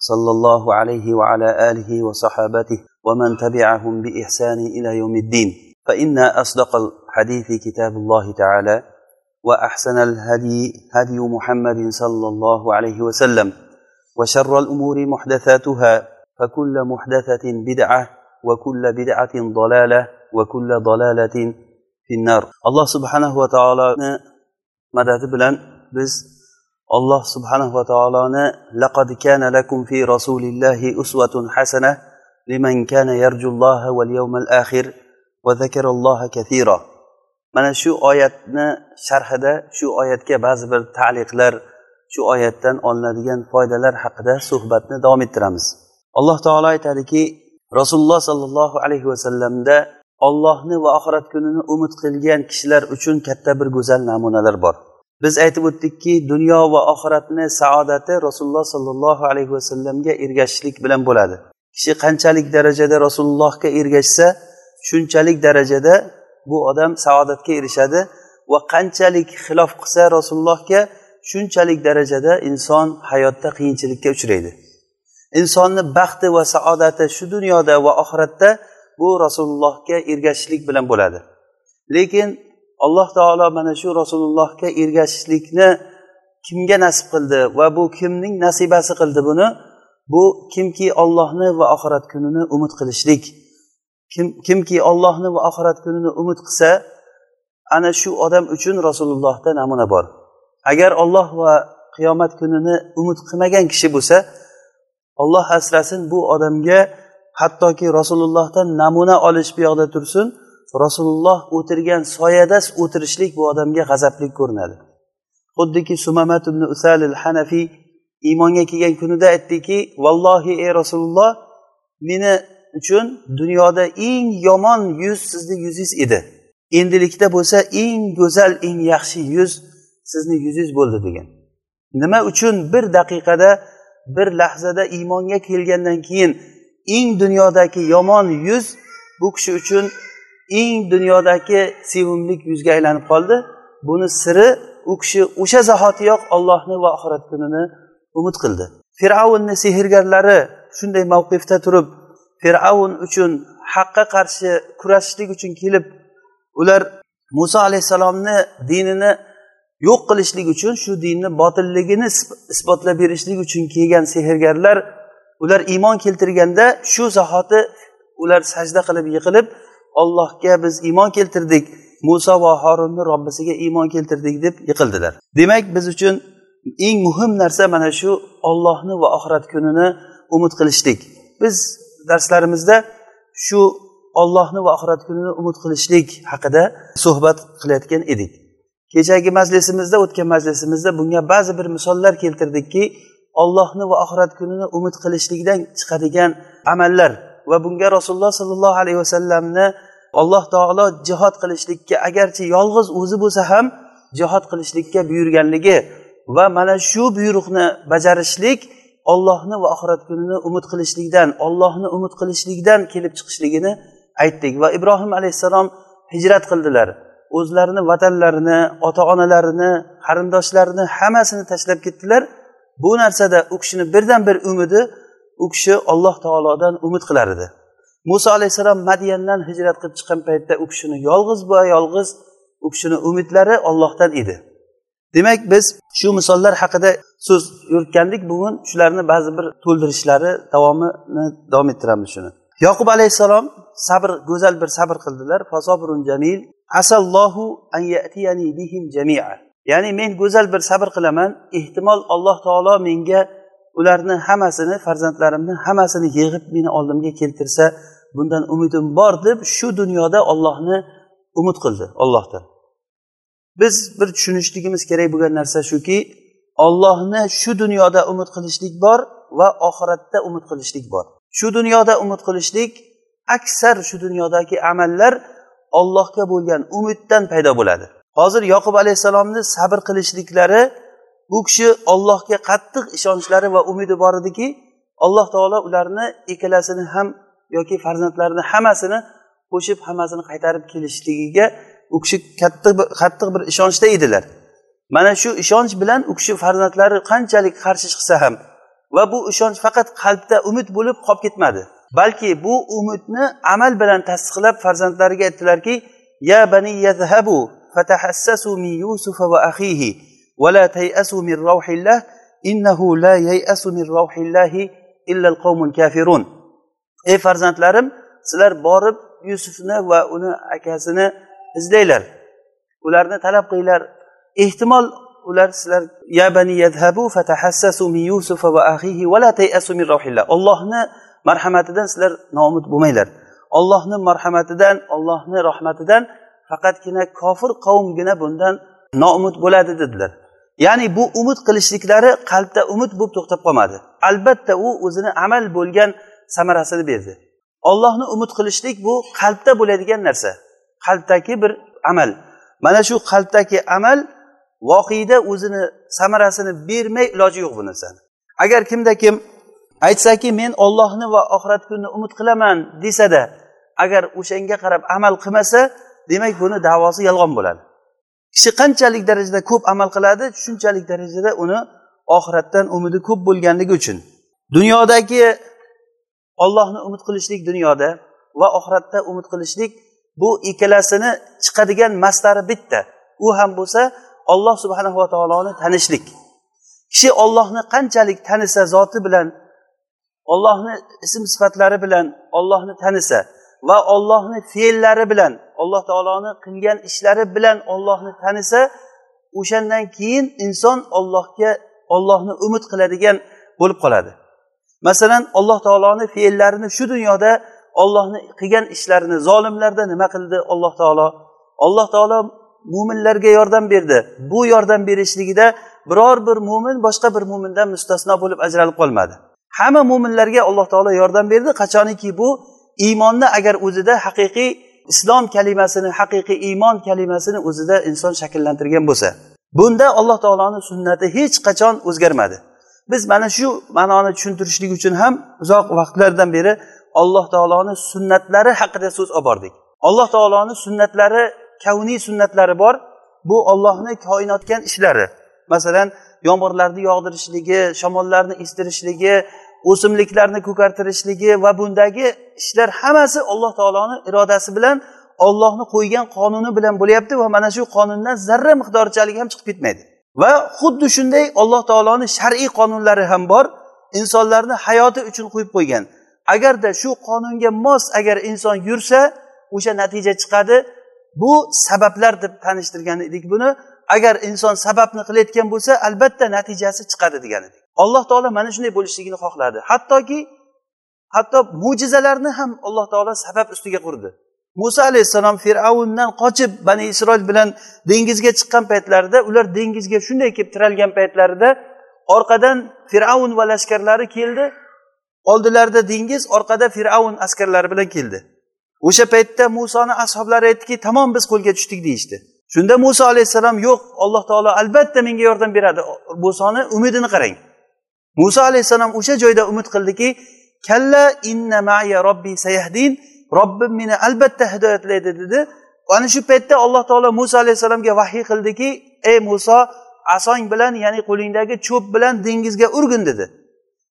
صلى الله عليه وعلى آله وصحابته ومن تبعهم بإحسان إلى يوم الدين. فإن أصدق الحديث كتاب الله تعالى وأحسن الهدي هدي محمد صلى الله عليه وسلم وشر الأمور محدثاتها فكل محدثة بدعة وكل بدعة ضلالة وكل ضلالة في النار. الله سبحانه وتعالى مدد بلن بز alloh subhanahu va taoloni laqad kana lakum fi rasulillahi uswatun hasana liman kana yarjulloha val yawmal axir va zakaralloha kathira. Mana shu oyatni sharhida shu oyatga ba'zi bir ta'liqlar shu oyatdan olinadigan foydalar haqida suhbatni davom ettiramiz. Alloh taolo aytadiki rasululloh sollallohu alayhi vasallamda ollohni va oxirat kunini umid qilgan kishilar uchun katta bir go'zal namunalar bor. Biz aytib o'tdikki dunyo va oxiratni saodati rasululloh sollallohu alayhi vasallamga ergashishlik bilan bo'ladi. Kishi qanchalik darajada rasulullohga ergashsa shunchalik darajada bu odam saodatga erishadi va qanchalik xilof qilsa rasulullohga shunchalik darajada inson hayotda qiyinchilikka uchraydi. Insonni baxti va saodati shu dunyoda va oxiratda bu rasulullohga ergashishlik bilan bo'ladi. Lekin alloh taolo mana shu rasulullohga ergashishlikni kimga nasib qildi va bu kimning nasibasi qildi buni? Bu kimki ollohni va oxirat kunini umid qilishlik. Kim kimki ollohni va oxirat kunini umid qilsa ana shu odam uchun rasulullohda namuna bor. Agar olloh va qiyomat kunini umid qilmagan kishi bo'lsa olloh asrasin bu odamga hattoki rasulullohdan namuna olish bu yoqda tursin rasululloh o'tirgan soyada o'tirishlik bu odamga g'azabli ko'rinadi. Xuddiki sumamat ibn usal al hanafiy iymonga kelgan kunida aytdiki vallohi ey rasululloh meni uchun dunyoda eng yomon yuz sizni yuzingiz edi. Endilikda bo'lsa eng go'zal eng yaxshi yuz sizni yuzingiz bo'ldi degan. Nima uchun bir daqiqada bir lahzada iymonga kelgandan keyin eng dunyodagi yomon yuz bu kishi uchun eng dunyodagi sevimli yuzga aylanib qoldi. Buni siri u kishi o'sha zahotiyoq ollohni va oxirat kunini umid qildi. Fir'avnni sehrgarlari shunday mavqifda turib fir'avn uchun haqqa qarshi kurashishlik uchun kelib ular muso alayhissalomni dinini yo'q qilishlik uchun shu dinni botilligini isbotlab berishlik uchun kelgan sehrgarlar ular iymon keltirganda shu zahoti ular sajda qilib yiqilib ollohga biz iymon keltirdik. Muso va horunni robbisiga iymon keltirdik deb yiqildilar. Demak biz uchun eng muhim narsa mana shu ollohni va oxirat kunini umid qilishlik. Biz darslarimizda shu ollohni va oxirat kunini umid qilishlik haqida suhbat qilayotgan edik. Kechagi majlisimizda o'tgan majlisimizda bunga ba'zi bir misollar keltirdikki ollohni va oxirat kunini umid qilishlikdan chiqadigan amallar va bunga rasululloh sollallohu alayhi vasallamni alloh taolo jihod qilishlikka agarchi yolg'iz o'zi bo'lsa ham jihod qilishlikka buyurganligi va mana shu buyruqni bajarishlik ollohni va oxirat kunini umid qilishlikdan ollohni umid qilishlikdan kelib chiqishligini aytdik va ibrohim alayhissalom hijrat qildilar. O'zlarini vatanlarini ota onalarini qarindoshlarini hammasini tashlab ketdilar. Bu narsada u kishini birdan bir umidi u kishi olloh taolodan umid qilar edi. Muso alayhissalom madiyandan hijrat qilib chiqqan paytda u kishini yolg'iz va yolg'iz u kishini umidlari ollohdan edi. Demak biz shu misollar haqida so'z yuritgandik bugun shularni ba'zi bir to'ldirishlari davomini davom ettiramiz shuni. Yoqub alayhissalom sabr go'zal bir sabr qildilar. Fasobrun jamil asallohu an yatiyani bihim jamia. Ya'ni men go'zal bir sabr qilaman. Ehtimol alloh taolo menga ularni hammasini farzandlarimni hammasini yig'ib meni oldimga keltirsa bundan umidim bor deb shu dunyoda ollohni umid qildi ollohdan biz bir tushunishligimiz kerak bo'lgan narsa shuki ollohni shu dunyoda umid qilishlik bor va oxiratda umid qilishlik bor. Shu dunyoda umid qilishlik aksar shu dunyodagi amallar ollohga bo'lgan umiddan paydo bo'ladi. Hozir yoqub alayhissalomni sabr qilishliklari bu kishi ollohga qattiq ishonchlari va umidi bor ediki alloh taolo ularni ikkalasini ham yoki farzandlarini hammasini qo'shib hammasini qaytarib kelishligiga u kishi katta qattiq bir ishonchda edilar. Mana shu ishonch bilan u kishi farzandlari qanchalik qarshi chiqsa ham va bu ishonch faqat qalbda umid bo'lib qolib ketmadi. Balki bu umidni amal bilan tasdiqlab farzandlariga aytdilarki ya bani yazhabu fatahassasu min yusufa va ولا تيأسوا من روح الله إنه لا ييأس من روح الله إلا القوم الكافرون أي farzandlarim لارم borib بارب يوسفنا وأنا أكاسنا izlanglar ularni talab qilinglar. Ehtimol ular sizlar ya bani yadhabu fatahassasu min yusufa va ahihi va la tayasu min rohillah ollohni marhamatidan sizlar noumid bo'lmanglar. Ollohni marhamatidan ollohni rahmatidan faqatgina kofir qavmgina bundan noumid bo'ladi dedilar. Ya'ni bu umid qilishliklari qalbda umid bo'lib to'xtab qolmadi. Albatta u o'zini amal bo'lgan samarasini berdi. Ollohni umid qilishlik bu qalbda bo'ladigan narsa qalbdagi bir amal. Mana shu qalbdagi amal voqeda o'zini samarasini bermay iloji yo'q bu narsani. Agar kimda kim aytsaki men ollohni va oxirat kunini umid qilaman desada agar o'shanga qarab amal qilmasa demak buni davosi yolg'on bo'ladi. Kishi qanchalik darajada ko'p amal qiladi? Shunchalik darajada uni oxiratdan umidi ko'p bo'lganligi uchun. Dunyodagi ollohni umid qilishlik dunyoda va oxiratda umid qilishlik bu ikkalasini chiqadigan maslari bitta. U ham bo'lsa olloh subhanahu va taoloni tanishlik. Kishi ollohni qanchalik tanisa zoti bilan ollohni ism sifatlari bilan ollohni tanisa va ollohni fe'llari bilan alloh taoloni qilgan ishlari bilan ollohni tanisa o'shandan keyin inson ollohga ollohni umid qiladigan bo'lib qoladi. Masalan alloh taoloni fe'llarini shu dunyoda ollohni qilgan ishlarini zolimlarda nima qildi alloh taolo? Alloh taolo mo'minlarga yordam berdi. Bu yordam berishligida biror bir mo'min boshqa bir mo'mindan mustasno bo'lib ajralib qolmadi. Hamma mo'minlarga alloh taolo yordam berdi. Qachoniki bu? Iymonni agar o'zida haqiqiy islom kalimasini haqiqiy iymon kalimasini o'zida inson shakllantirgan bo'lsa bunda alloh taoloni sunnati hech qachon o'zgarmadi. Biz mana shu ma'noni tushuntirishlik uchun ham uzoq vaqtlardan beri alloh taoloni sunnatlari haqida so'z olib bordik. Alloh taoloni sunnatlari kavniy sunnatlari bor. Bu ollohni koinotgan ishlari. Masalan yomg'irlarni yog'dirishligi shamollarni estirishligi o'simliklarni ko'kartirishligi va bundagi ishlar hammasi alloh taoloni irodasi bilan ollohni qo'ygan qonuni bilan bo'lyapti va mana shu qonundan zarra miqdorchalik ham chiqib ketmaydi. Va xuddi shunday alloh taoloni shar'iy qonunlari ham bor. Insonlarni hayoti uchun qo'yib qo'ygan. Agarda shu qonunga mos agar inson yursa o'sha natija chiqadi. Bu sabablar deb tanishtirgan edik buni. Agar inson sababni qilayotgan bo'lsa albatta natijasi chiqadi degan edik. Alloh taolo mana shunday bo'lishligini xohladi. Hattoki hatto mo'jizalarni ham alloh taolo sabab ustiga qurdi. Muso alayhissalom fir'avndan qochib bani isroil bilan dengizga chiqqan paytlarida ular dengizga shunday kelib tiralgan paytlarida orqadan fir'avn va lashkarlari keldi. Oldilarida dengiz orqada fir'avn askarlari bilan keldi. O'sha paytda musoni ashoblari aytdiki tamom biz qo'lga tushdik deyishdi. Shunda muso alayhissalom yo'q alloh taolo albatta menga yordam beradi. Musoni umidini qarang. Muso alayhissalom o'sha joyda umid qildiki kalla inna maya robbi sayahdin robbim meni albatta hidoyatlaydi dedi. Ana shu paytda alloh taolo muso alayhissalomga vahiy qildiki ey muso asong bilan ya'ni qo'lingdagi cho'p bilan dengizga urgin dedi.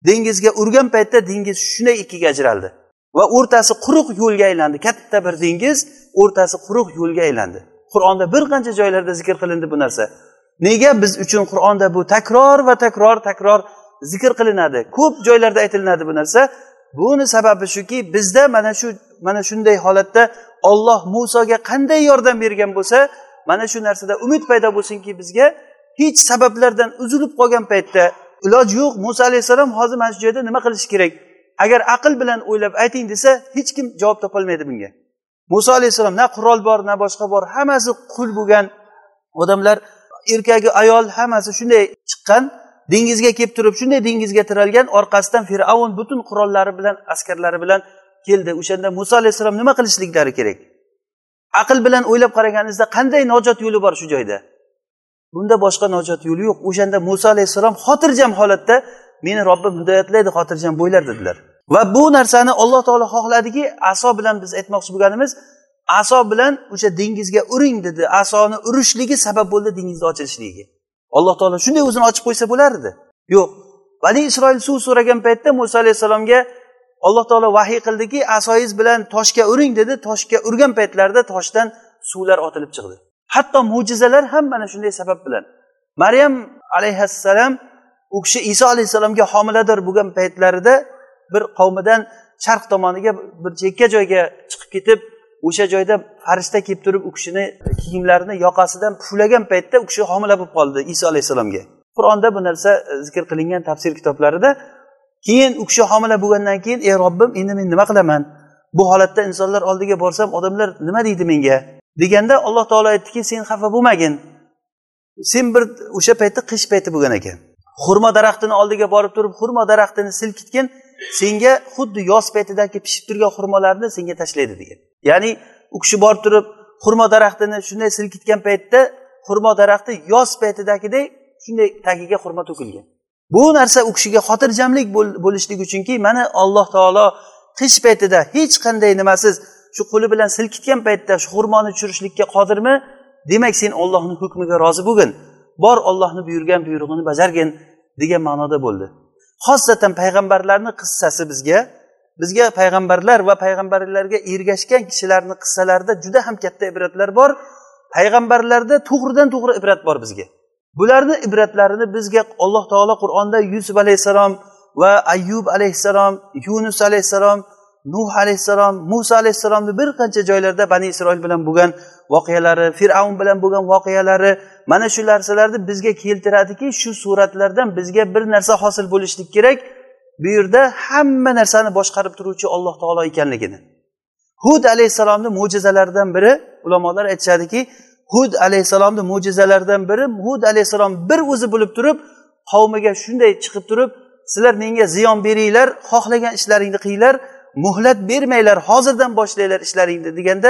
Dengizga urgan paytda dengiz shunday ikkiga ajraldi va o'rtasi quruq yo'lga aylandi. Katta bir dengiz o'rtasi quruq yo'lga aylandi. Qur'onda bir qancha joylarda zikr qilindi bu narsa. Nega biz uchun qur'onda bu takror va takror takror zikr qilinadi. Ko'p joylarda aytilinadi bu narsa. Buni sababi shuki bizda mana shu mana shunday holatda olloh musoga qanday yordam bergan bo'lsa mana shu narsada umid paydo bo'lsinki bizga hech sabablardan uzilib qolgan paytda iloji yo'q. Muso alayhissalom hozir mana shu joyda nima qilish kerak? Agar aql bilan o'ylab ayting desa hech kim javob topolmaydi bunga. Muso alayhissalom na qurol bor na boshqa bor hammasi qul bo'lgan odamlar. Erkagi ayol hammasi shunday chiqqan. Dengizga kelib turib shunday dengizga tiralgan orqasidan fir'avn butun qurollari bilan askarlari bilan keldi. O'shanda muso alayhissalom nima qilishliklari kerak? Aql bilan o'ylab qaraganingizda qanday najot yo'li bor shu joyda? Bunda boshqa najot yo'li yo'q. O'shanda muso alayhissalom xotirjam holatda meni robbim hidoyatlaydi xotirjam bo'ylar dedilar. Va bu narsani alloh taolo xohladiki aso bilan biz aytmoqchi bo'lganimiz aso bilan o'sha dengizga uring dedi. Asoni urishligi sabab bo'ldi dengizni ochilishligiga. Alloh taolo shunday o'zini ochib qo'ysa bo'lardi. Yo'q. Bani isroil suv so'ragan paytda muso alayhissalomga alloh taolo vahiy qildiki asoyingiz bilan toshga uring dedi. Toshga urgan paytlarida toshdan suvlar otilib chiqdi. Hatto mo'jizalar ham mana shunday sabab bilan. Maryam alayhissalom u kishi iso alayhissalomga homilador bo'lgan paytlarida bir qavmidan sharq tomoniga bir chekka joyga chiqib ketib o'sha joyda farishta kelib turib u kishini kiyimlarini yoqasidan puflagan paytda u kishi homila bo'lib qoldi iso alayhissalomga. Qur'onda bu narsa e, zikr qilingan tafsir kitoblarida keyin u kishi homila bo'lgandan keyin ey robbim endi men nima qilaman? Bu holatda insonlar oldiga borsam odamlar nima deydi menga? deganda alloh taolo aytdiki sen xafa bo'lmagin. Sen bir o'sha paytda qish payti bo'lgan ekan. Xurmo daraxtini oldiga borib turib xurmo daraxtini silkitgin senga xuddi yoz paytidagi pishib turgan xurmolarni senga tashlaydi. degan. Ya'ni u kishi borib turib xurmo daraxtini shunday silkitgan paytda xurmo daraxti yoz paytidagidek shunday tagiga xurmo to'kilgan. Bu narsa u kishiga xotirjamlik bo'lishligi uchunki mana alloh taolo qish paytida hech qanday nimasiz shu qo'li bilan silkitgan paytda shu xurmoni tushirishlikka qodirmi? Demak sen ollohni hukmiga rozi bo'lgin. Bor ollohni buyurgan buyrug'ini bajargin degan ma'noda bo'ldi. Xosatan payg'ambarlarni qissasi bizga bizga payg'ambarlar va payg'ambarlarga ergashgan kishilarni qissalarida juda ham katta ibratlar bor. Payg'ambarlarda to'g'ridan to'g'ri ibrat bor bizga. Bularni ibratlarini bizga alloh taolo qur'onda yusuf alayhissalom va ayyub alayhissalom yunus alayhissalom nuh alayhissalom muso alayhissalomni bir qancha joylarda bani isroil bilan bo'lgan voqealari fir'avn bilan bo'lgan voqealari mana shu narsalarni bizga keltiradiki shu suratlardan bizga bir narsa hosil bo'lishlik kerak. Bu yerda hamma narsani boshqarib turuvchi alloh taolo ekanligini. Hud alayhissalomni mo'jizalaridan biri ulamolar aytishadiki hud alayhissalomni mo'jizalaridan biri hud alayhissalom bir o'zi bo'lib turib qavmiga shunday chiqib turib sizlar menga ziyon beringlar xohlagan ishlaringni qilinglar muhlat bermanglar hozirdan boshlanglar ishlaringni deganda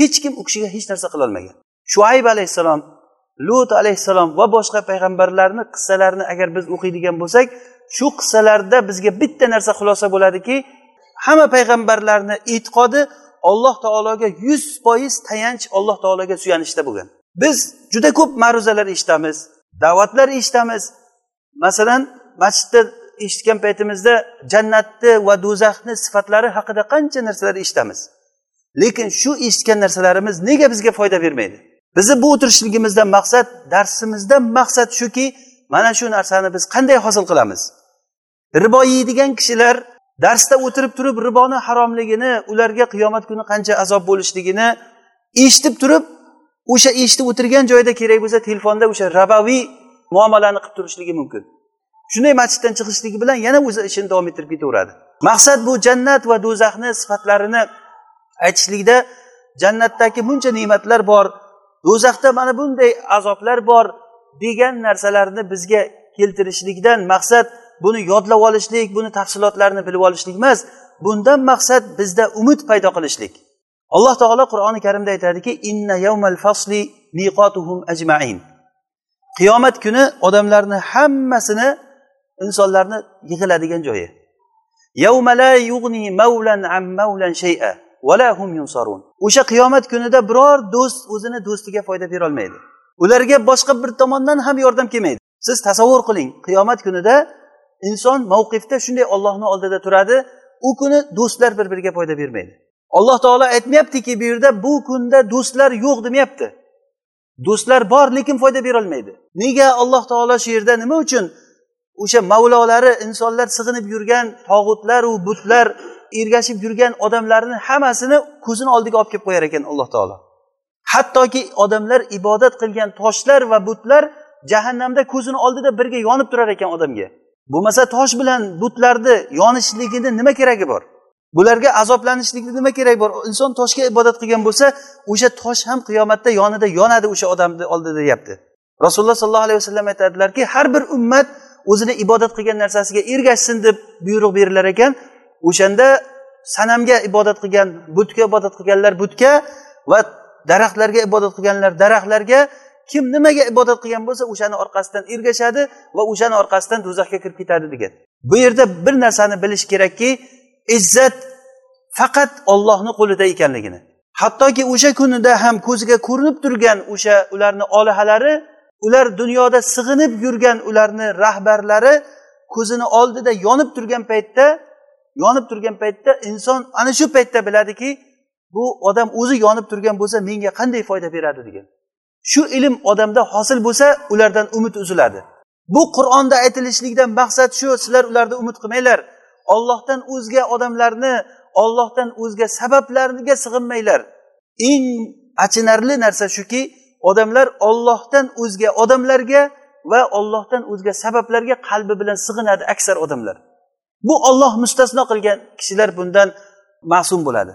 hech kim u kishiga hech narsa qilolmagan shuayb alayhissalom lut alayhissalom va boshqa payg'ambarlarni qissalarini agar biz o'qiydigan bo'lsak shu qissalarda bizga bitta narsa xulosa bo'ladiki hamma payg'ambarlarni e'tiqodi alloh taologa yuz foiz tayanch alloh taologa suyanishda bo'lgan. Biz juda ko'p ma'ruzalar eshitamiz da'vatlar eshitamiz. Masalan masjidda eshitgan paytimizda jannatni va do'zaxni sifatlari haqida qancha narsalar eshitamiz. Lekin shu eshitgan narsalarimiz nega bizga foyda bermaydi? Bizni bu o'tirishligimizdan maqsad darsimizdan maqsad shuki mana shu narsani biz qanday hosil qilamiz? Ribo yeydigan kishilar darsda o'tirib turib riboni haromligini ularga qiyomat kuni qancha azob bo'lishligini eshitib turib o'sha eshitib o'tirgan joyda kerak bo'lsa telefonda o'sha rabaviy muomalani qilib turishligi mumkin. Shunday masjiddan chiqishligi bilan yana o'zi ishini davom ettirib ketaveradi. Maqsad bu jannat va do'zaxni sifatlarini aytishlikda jannatdagi buncha ne'matlar bor do'zaxda mana bunday azoblar bor degan narsalarni bizga keltirishlikdan maqsad buni yodlab olishlik buni tafsilotlarini bilib olishlik emas. Bundan maqsad bizda umid paydo qilishlik. Alloh taolo qur'oni karimda aytadiki inna yawmal fasli miqotuhum ajmain. Qiyomat kuni odamlarni hammasini insonlarni yig'iladigan joyi. O'sha qiyomat kunida biror do'st o'zini do'stiga foyda berolmaydi ularga boshqa bir tomondan ham yordam kelmaydi. Siz tasavvur qiling qiyomat kunida inson mavqifda shunday ollohni oldida turadi u kuni do'stlar bir biriga foyda bermaydi. Alloh taolo aytmayaptiki bu yerda bu kunda do'stlar yo'q demayapti. Do'stlar bor lekin foyda berolmaydi nega alloh taolo shu yerda? Nima uchun? O'sha mavlolari insonlar sig'inib yurgan tog'utlaru butlar ergashib yurgan odamlarni hammasini ko'zini oldiga olib kelib qo'yar ekan alloh taolo. Hattoki odamlar ibodat qilgan toshlar va butlar jahannamda ko'zini oldida birga yonib turar ekan odamga. Bo'lmasa tosh bilan butlarni yonishligini nima keragi bor? Bularga azoblanishlikni nima keragi bor? Inson toshga ibodat qilgan bo'lsa o'sha tosh ham qiyomatda yonida yonadi o'sha odamni oldida deyapti. Rasululloh sollallohu alayhi vasallam aytadilarki har bir ummat o'zini ibodat qilgan narsasiga ergashsin deb buyruq berilar ekan. O'shanda sanamga ibodat qilgan butga ibodat qilganlar butga va daraxtlarga ibodat qilganlar daraxtlarga kim nimaga ibodat qilgan bo'lsa o'shani orqasidan ergashadi va o'shani orqasidan do'zaxga kirib ketadi degan. Bu yerda bir narsani bilish kerakki izzat faqat ollohni qo'lida ekanligini. Hattoki o'sha kunida ham ko'ziga ko'rinib turgan o'sha ularni olihalari ular dunyoda sig'inib yurgan ularni rahbarlari ko'zini oldida yonib turgan paytda yonib turgan paytda inson ana shu paytda biladiki bu odam o'zi yonib turgan bo'lsa menga qanday foyda beradi degan. Shu ilm odamda hosil bo'lsa ulardan umid uziladi. Bu qur'onda aytilishligidan maqsad shu sizlar ularni umid qilmanglar. Ollohdan o'zga odamlarni ollohdan o'zga sabablarga sig'inmanglar. Eng achinarli narsa shuki odamlar ollohdan o'zga odamlarga va ollohdan o'zga sabablarga qalbi bilan sig'inadi aksar odamlar. Bu olloh mustasno qilgan kishilar bundan ma'sum bo'ladi.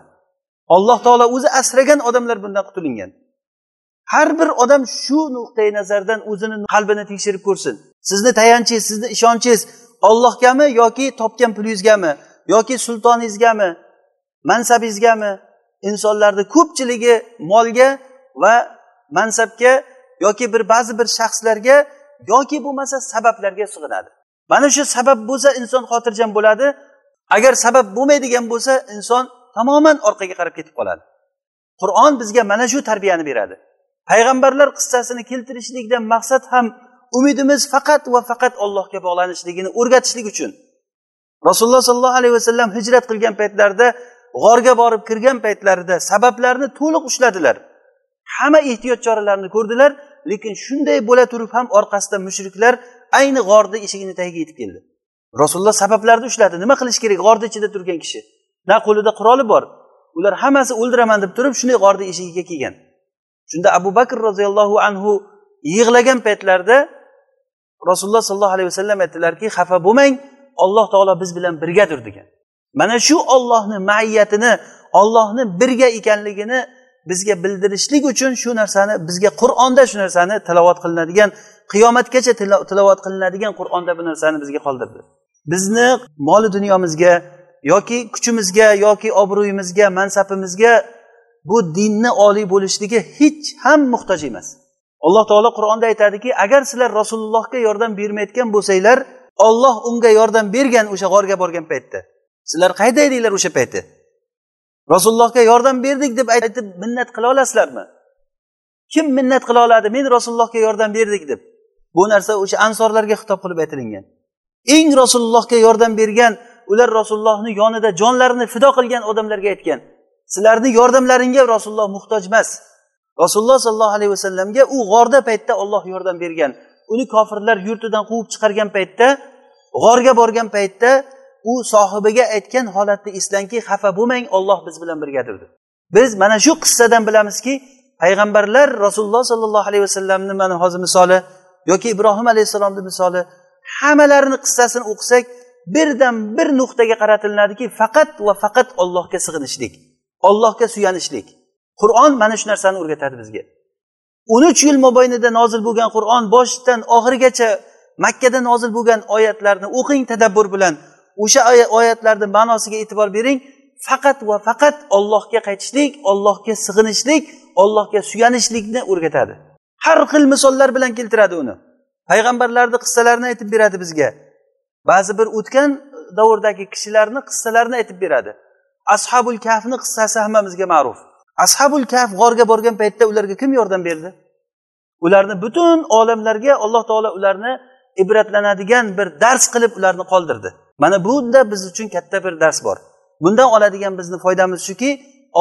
Alloh taolo o'zi asragan odamlar bundan qutulingan. Har bir odam shu nuqtai nazardan o'zini qalbini tekshirib ko'rsin. Sizni tayanchingiz sizni ishonchingiz ollohgami yoki topgan pulingizgami yoki sultoningizgami mansabingizgami insonlarni ko'pchiligi molga va mansabga yoki bir ba'zi bir shaxslarga yoki bo'lmasa sabablarga sig'inadi. Mana shu sabab bo'lsa inson xotirjam bo'ladi. Agar sabab bo'lmaydigan bo'lsa inson tamoman orqaga qarab ketib qoladi. Qur'on bizga mana shu tarbiyani beradi. Payg'ambarlar qissasini keltirishlikdan maqsad ham umidimiz faqat va faqat allohga bog'lanishligini o'rgatishlik uchun. Rasululloh sollallohu alayhi vasallam hijrat qilgan paytlarida g'orga borib kirgan paytlarida sabablarni to'liq ushladilar. Hamma ehtiyot choralarini ko'rdilar lekin shunday bo'la turib ham orqasidan mushriklar ayni g'orni eshigini tagiga yetib keldi. Rasululloh sabablarni ushladi. Nima qilish kerak? G'orni ichida turgan kishi. Na qo'lida quroli bor. Ular hammasi o'ldiraman deb turib shunday g'orni eshigiga kelgan. Shunda abu bakr roziyallohu anhu yig'lagan paytlarida rasululloh sollallohu alayhi vasallam aytdilarki xafa bo'lmang alloh taolo biz bilan birgadir degan. Mana shu ollohni maiyatini ollohni birga ekanligini bizga bildirishlik uchun shu narsani bizga qur'onda shu narsani tilovat qilinadigan qiyomatgacha tilovat qilinadigan qur'onda bu narsani bizga qoldirdi. Bizni moli dunyomizga yoki kuchimizga yoki obro'yimizga mansabimizga bu dinni oliy bo'lishligi hech ham muhtoj emas. Alloh taolo qur'onda aytadiki agar sizlar rasulullohga yordam bermayotgan bo'lsanglar olloh unga yordam bergan o'sha g'orga borgan paytda. Sizlar qayda edinglar o'sha payti? Rasulullohga yordam berdik deb aytib minnat qila olasizlarmi? Kim minnat qila oladi? Men rasulullohga yordam berdik deb. Bu narsa o'sha ansorlarga xitob qilib aytilingan. Eng rasulullohga yordam bergan ular rasulullohni yonida jonlarini fido qilgan odamlarga aytgan. Sizlarni yordamlaringga rasululloh muhtoj emas. Rasululloh sollallohu alayhi vasallamga u g'orda paytda olloh yordam bergan. Uni kofirlar yurtidan quvib chiqargan paytda g'orga borgan paytda u sohibiga aytgan holatni eslangki xafa bo'lmang olloh biz bilan birgadir deb biz mana shu qissadan bilamizki payg'ambarlar rasululloh sollallohu alayhi vasallamni mana hozir misoli yoki ibrohim alayhissalomni misoli hammalarini qissasini o'qisak birdan bir nuqtaga qaratilinadiki faqat va faqat ollohga sig'inishlik. Ollohga suyanishlik. Qur'on mana shu narsani o'rgatadi bizga. O'n uch yil mobaynida nozil bo'lgan qur'on boshidan oxirigacha makkada nozil bo'lgan oyatlarni o'qing tadabbur bilan. O'sha oyatlarni ma'nosiga e'tibor bering. Faqat va faqat ollohga qaytishlik ollohga sig'inishlik ollohga suyanishlikni o'rgatadi. Har xil misollar bilan keltiradi uni. Payg'ambarlarni qissalarini aytib beradi bizga. Ba'zi bir o'tgan davrdagi kishilarni qissalarini aytib beradi. Ashabul kafni qissasi hammamizga ma'ruf. Ashabul kaf g'orga borgan paytda ularga kim yordam berdi? Ularni butun olamlarga alloh taolo ularni ibratlanadigan bir dars qilib ularni qoldirdi. Mana bunda biz uchun katta bir dars bor. Bundan oladigan bizni foydamiz shuki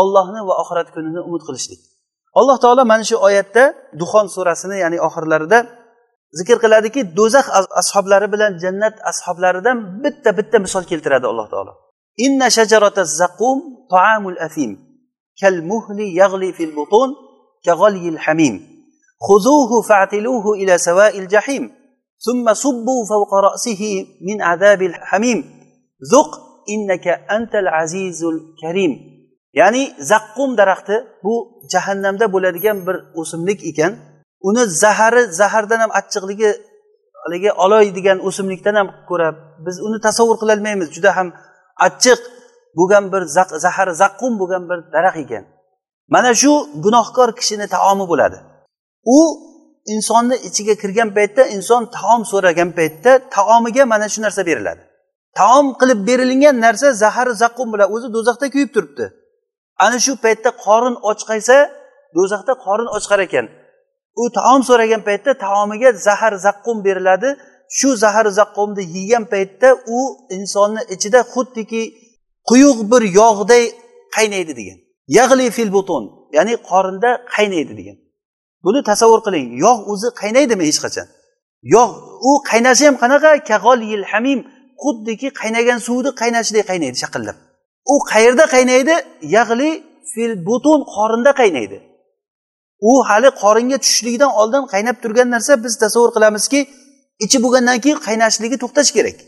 ollohni va oxirat kunini umid qilishlik. Alloh taolo mana shu oyatda duxon surasini ya'ni oxirlarida zikr qiladiki do'zax ashoblari bilan jannat ashoblaridan bitta bitta misol keltiradi alloh taolo. inna shajarata zaqum taamul afim kal muhli yag'li fil butun كغلي hamim خذوه فاعتلوه إلى سواء الجحيم ثم صبوا فوق رأسه من عذاب الحميم ذق إنك أنت العزيز الكريم ya'ni zaqqum daraxti bu jahannamda bo'ladigan bir o'simlik ekan uni zahari zahardan ham achchiqligi haligi oloy degan o'simlikdan ham ko'ra biz uni tasavvur qilolmaymiz juda ham achchiq bo'lgan bir zahari zaqqum bo'lgan bir daraxt ekan. Mana shu gunohkor kishini taomi bo'ladi. U insonni ichiga kirgan paytda inson taom so'ragan paytda taomiga mana shu narsa beriladi. Taom qilib berilgan narsa zahari zaqqum bilan o'zi do'zaxda kuyib turibdi. Ana shu paytda qorin ochqaysa do'zaxda qorin ochqar ekan. U taom so'ragan paytda taomiga zahar zaqqum beriladi. Shu zahar zaqqumni yegan paytda u insonni ichida xuddiki quyuq bir yog'day qaynaydi degan. Yag'li fil butun ya'ni qorinda qaynaydi degan. Buni tasavvur qiling yog' o'zi qaynaydimi hech qachon? Yog' u qaynashi ham qanaqa? Kag'ol yil hamim xuddiki qaynagan suvni qaynashiday qaynaydi shaqillab. U qayerda qaynaydi? Yag'li fil butun qorinda qaynaydi. U hali qoringa tushishligidan oldin qaynab turgan narsa biz tasavvur qilamizki ichi bo'lgandan keyin qaynashligi to'xtashi kerak.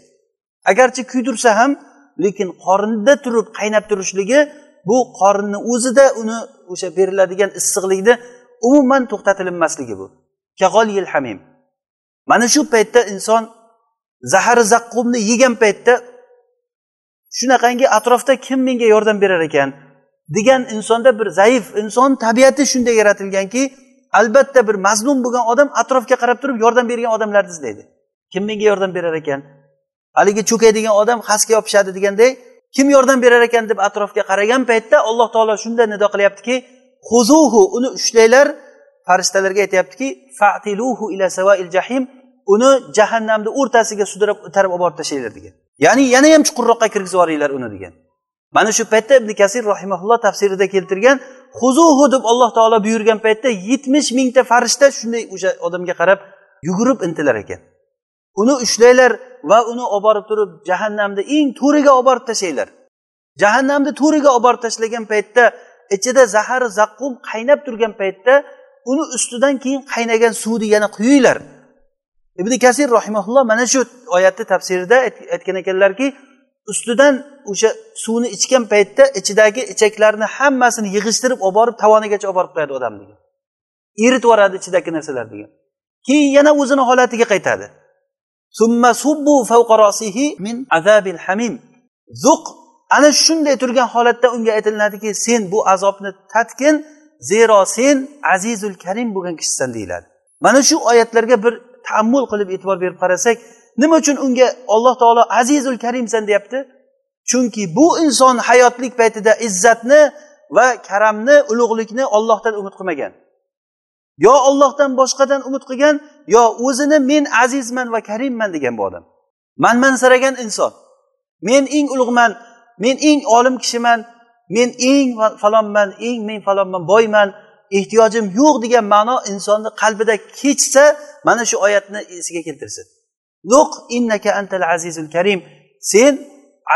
Agarchi kuydirsa ham lekin qorinda turib qaynab turishligi bu qorinni o'zida uni o'sha beriladigan issiqlikni umuman to'xtatilinmasligi bu. Yil hamim. Mana shu paytda inson zahari zaqqumni yegan paytda shunaqangi atrofda kim menga yordam berar ekan? degan insonda bir zaif inson tabiati shunday yaratilganki albatta bir mazlum bo'lgan odam atrofga qarab turib yordam bergan odamlarni izlaydi kim menga yordam berar ekan? Haligi cho'kaydigan odam xasga yopishadi deganday kim yordam berar ekan deb atrofga qaragan paytda alloh taolo shunda nido qilyaptiki huzuhu uni ushlanglar farishtalarga aytyaptiki fatiluhu ila savail jahim uni jahannamni o'rtasiga sudrab itarib olib borib tashlanglar degan. Ya'ni yana ham chuqurroqqa kirgizib yuboringlar uni degan. Mana shu paytda ibn kasir rahimaulloh tafsirida keltirgan huzuhu deb alloh taolo buyurgan paytda yetmish mingta farishta shunday o'sha odamga qarab yugurib intilar ekan. Uni ushlanglar va uni olib borib turib jahannamni eng to'riga olib borib tashlanglar. Jahannamni to'riga olib borib tashlagan paytda ichida zahari zaqqum qaynab turgan paytda uni ustidan keyin qaynagan suvni yana quyinglar. Ibn kasir rahimaulloh mana shu oyatni tafsirida aytgan ekanlarki ustidan o'sha suvni ichgan paytda ichidagi ichaklarni hammasini yig'ishtirib olib borib tovonigacha olib borib qo'yadi odam degan. Eritib yuboradi ichidagi narsalar degan. Keyin yana o'zini holatiga qaytadi. Zuq ana shunday turgan holatda unga aytiladiki sen bu azobni tatgin zero sen azizul karim bo'lgan kishisan deyiladi. Mana shu oyatlarga bir taammul qilib e'tibor berib qarasak nima uchun unga alloh taolo azizul karimsan deyapti? Chunki bu inson hayotlik paytida izzatni va karamni ulug'likni ollohdan umid qilmagan. Yo ollohdan boshqadan umid qilgan yo o'zini men azizman va karimman degan bu odam. Manmansiragan inson. Men eng ulug'man men eng olim kishiman men eng falonman eng men falonman boyman ehtiyojim yo'q degan ma'no insonni qalbida kechsa mana shu oyatni esiga keltirsin. Yo'q innaka antal azizul karim. Sen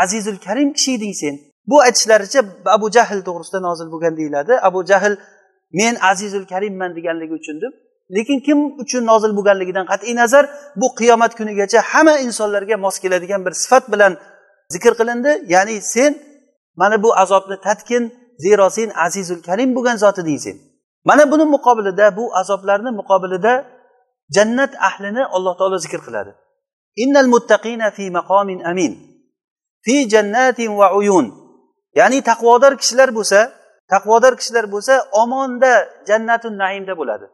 azizul karim kishi eding sen. Bu aytishlaricha abu jahl to'g'risida nozil bo'lgan deyiladi. Abu jahl men azizul karimman deganligi uchun deb lekin kim uchun nozil bo'lganligidan qat'iy nazar bu qiyomat kunigacha hamma insonlarga mos keladigan bir sifat bilan zikr qilindi. Ya'ni sen mana bu azobni tatkin zero sen azizul karim bo'lgan zot eding sen. Mana buni muqobilida bu azoblarni muqobilida jannat ahlini alloh taolo zikr qiladi. Innal muttaqina fi maqomin amin. Fi jannatin va uyun. Ya'ni taqvodor kishilar bo'lsa taqvodor kishilar bo'lsa omonda jannatun naimda bo'ladi.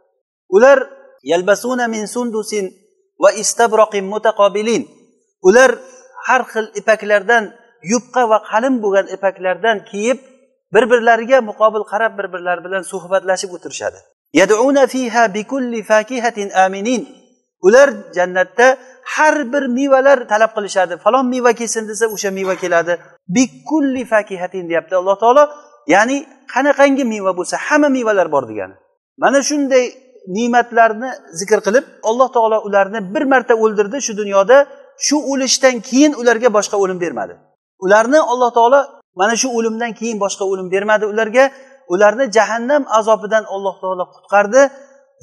Ular yalbasuna min sundusin va istabroqin mutaqobilin ular har xil ipaklardan yupqa va qalin bo'lgan ipaklardan kiyib bir birlariga muqobil qarab bir birlari bilan suhbatlashib o'tirishadi. Yaduna fiha bikulli fakihatin aminin. Ular jannatda har bir mevalar talab qilishadi. Falon meva kelsin desa o'sha meva keladi. Bikulli fakihatin deyapti alloh taolo. Ya'ni qanaqangi meva bo'lsa hamma mevalar bor degani. Mana shunday ne'matlarni zikr qilib alloh taolo ularni bir marta o'ldirdi shu dunyoda. Shu o'lishdan keyin ularga boshqa o'lim bermadi. Ularni alloh taolo mana shu o'limdan keyin boshqa o'lim bermadi ularga. Ularni jahannam azobidan alloh taolo qutqardi.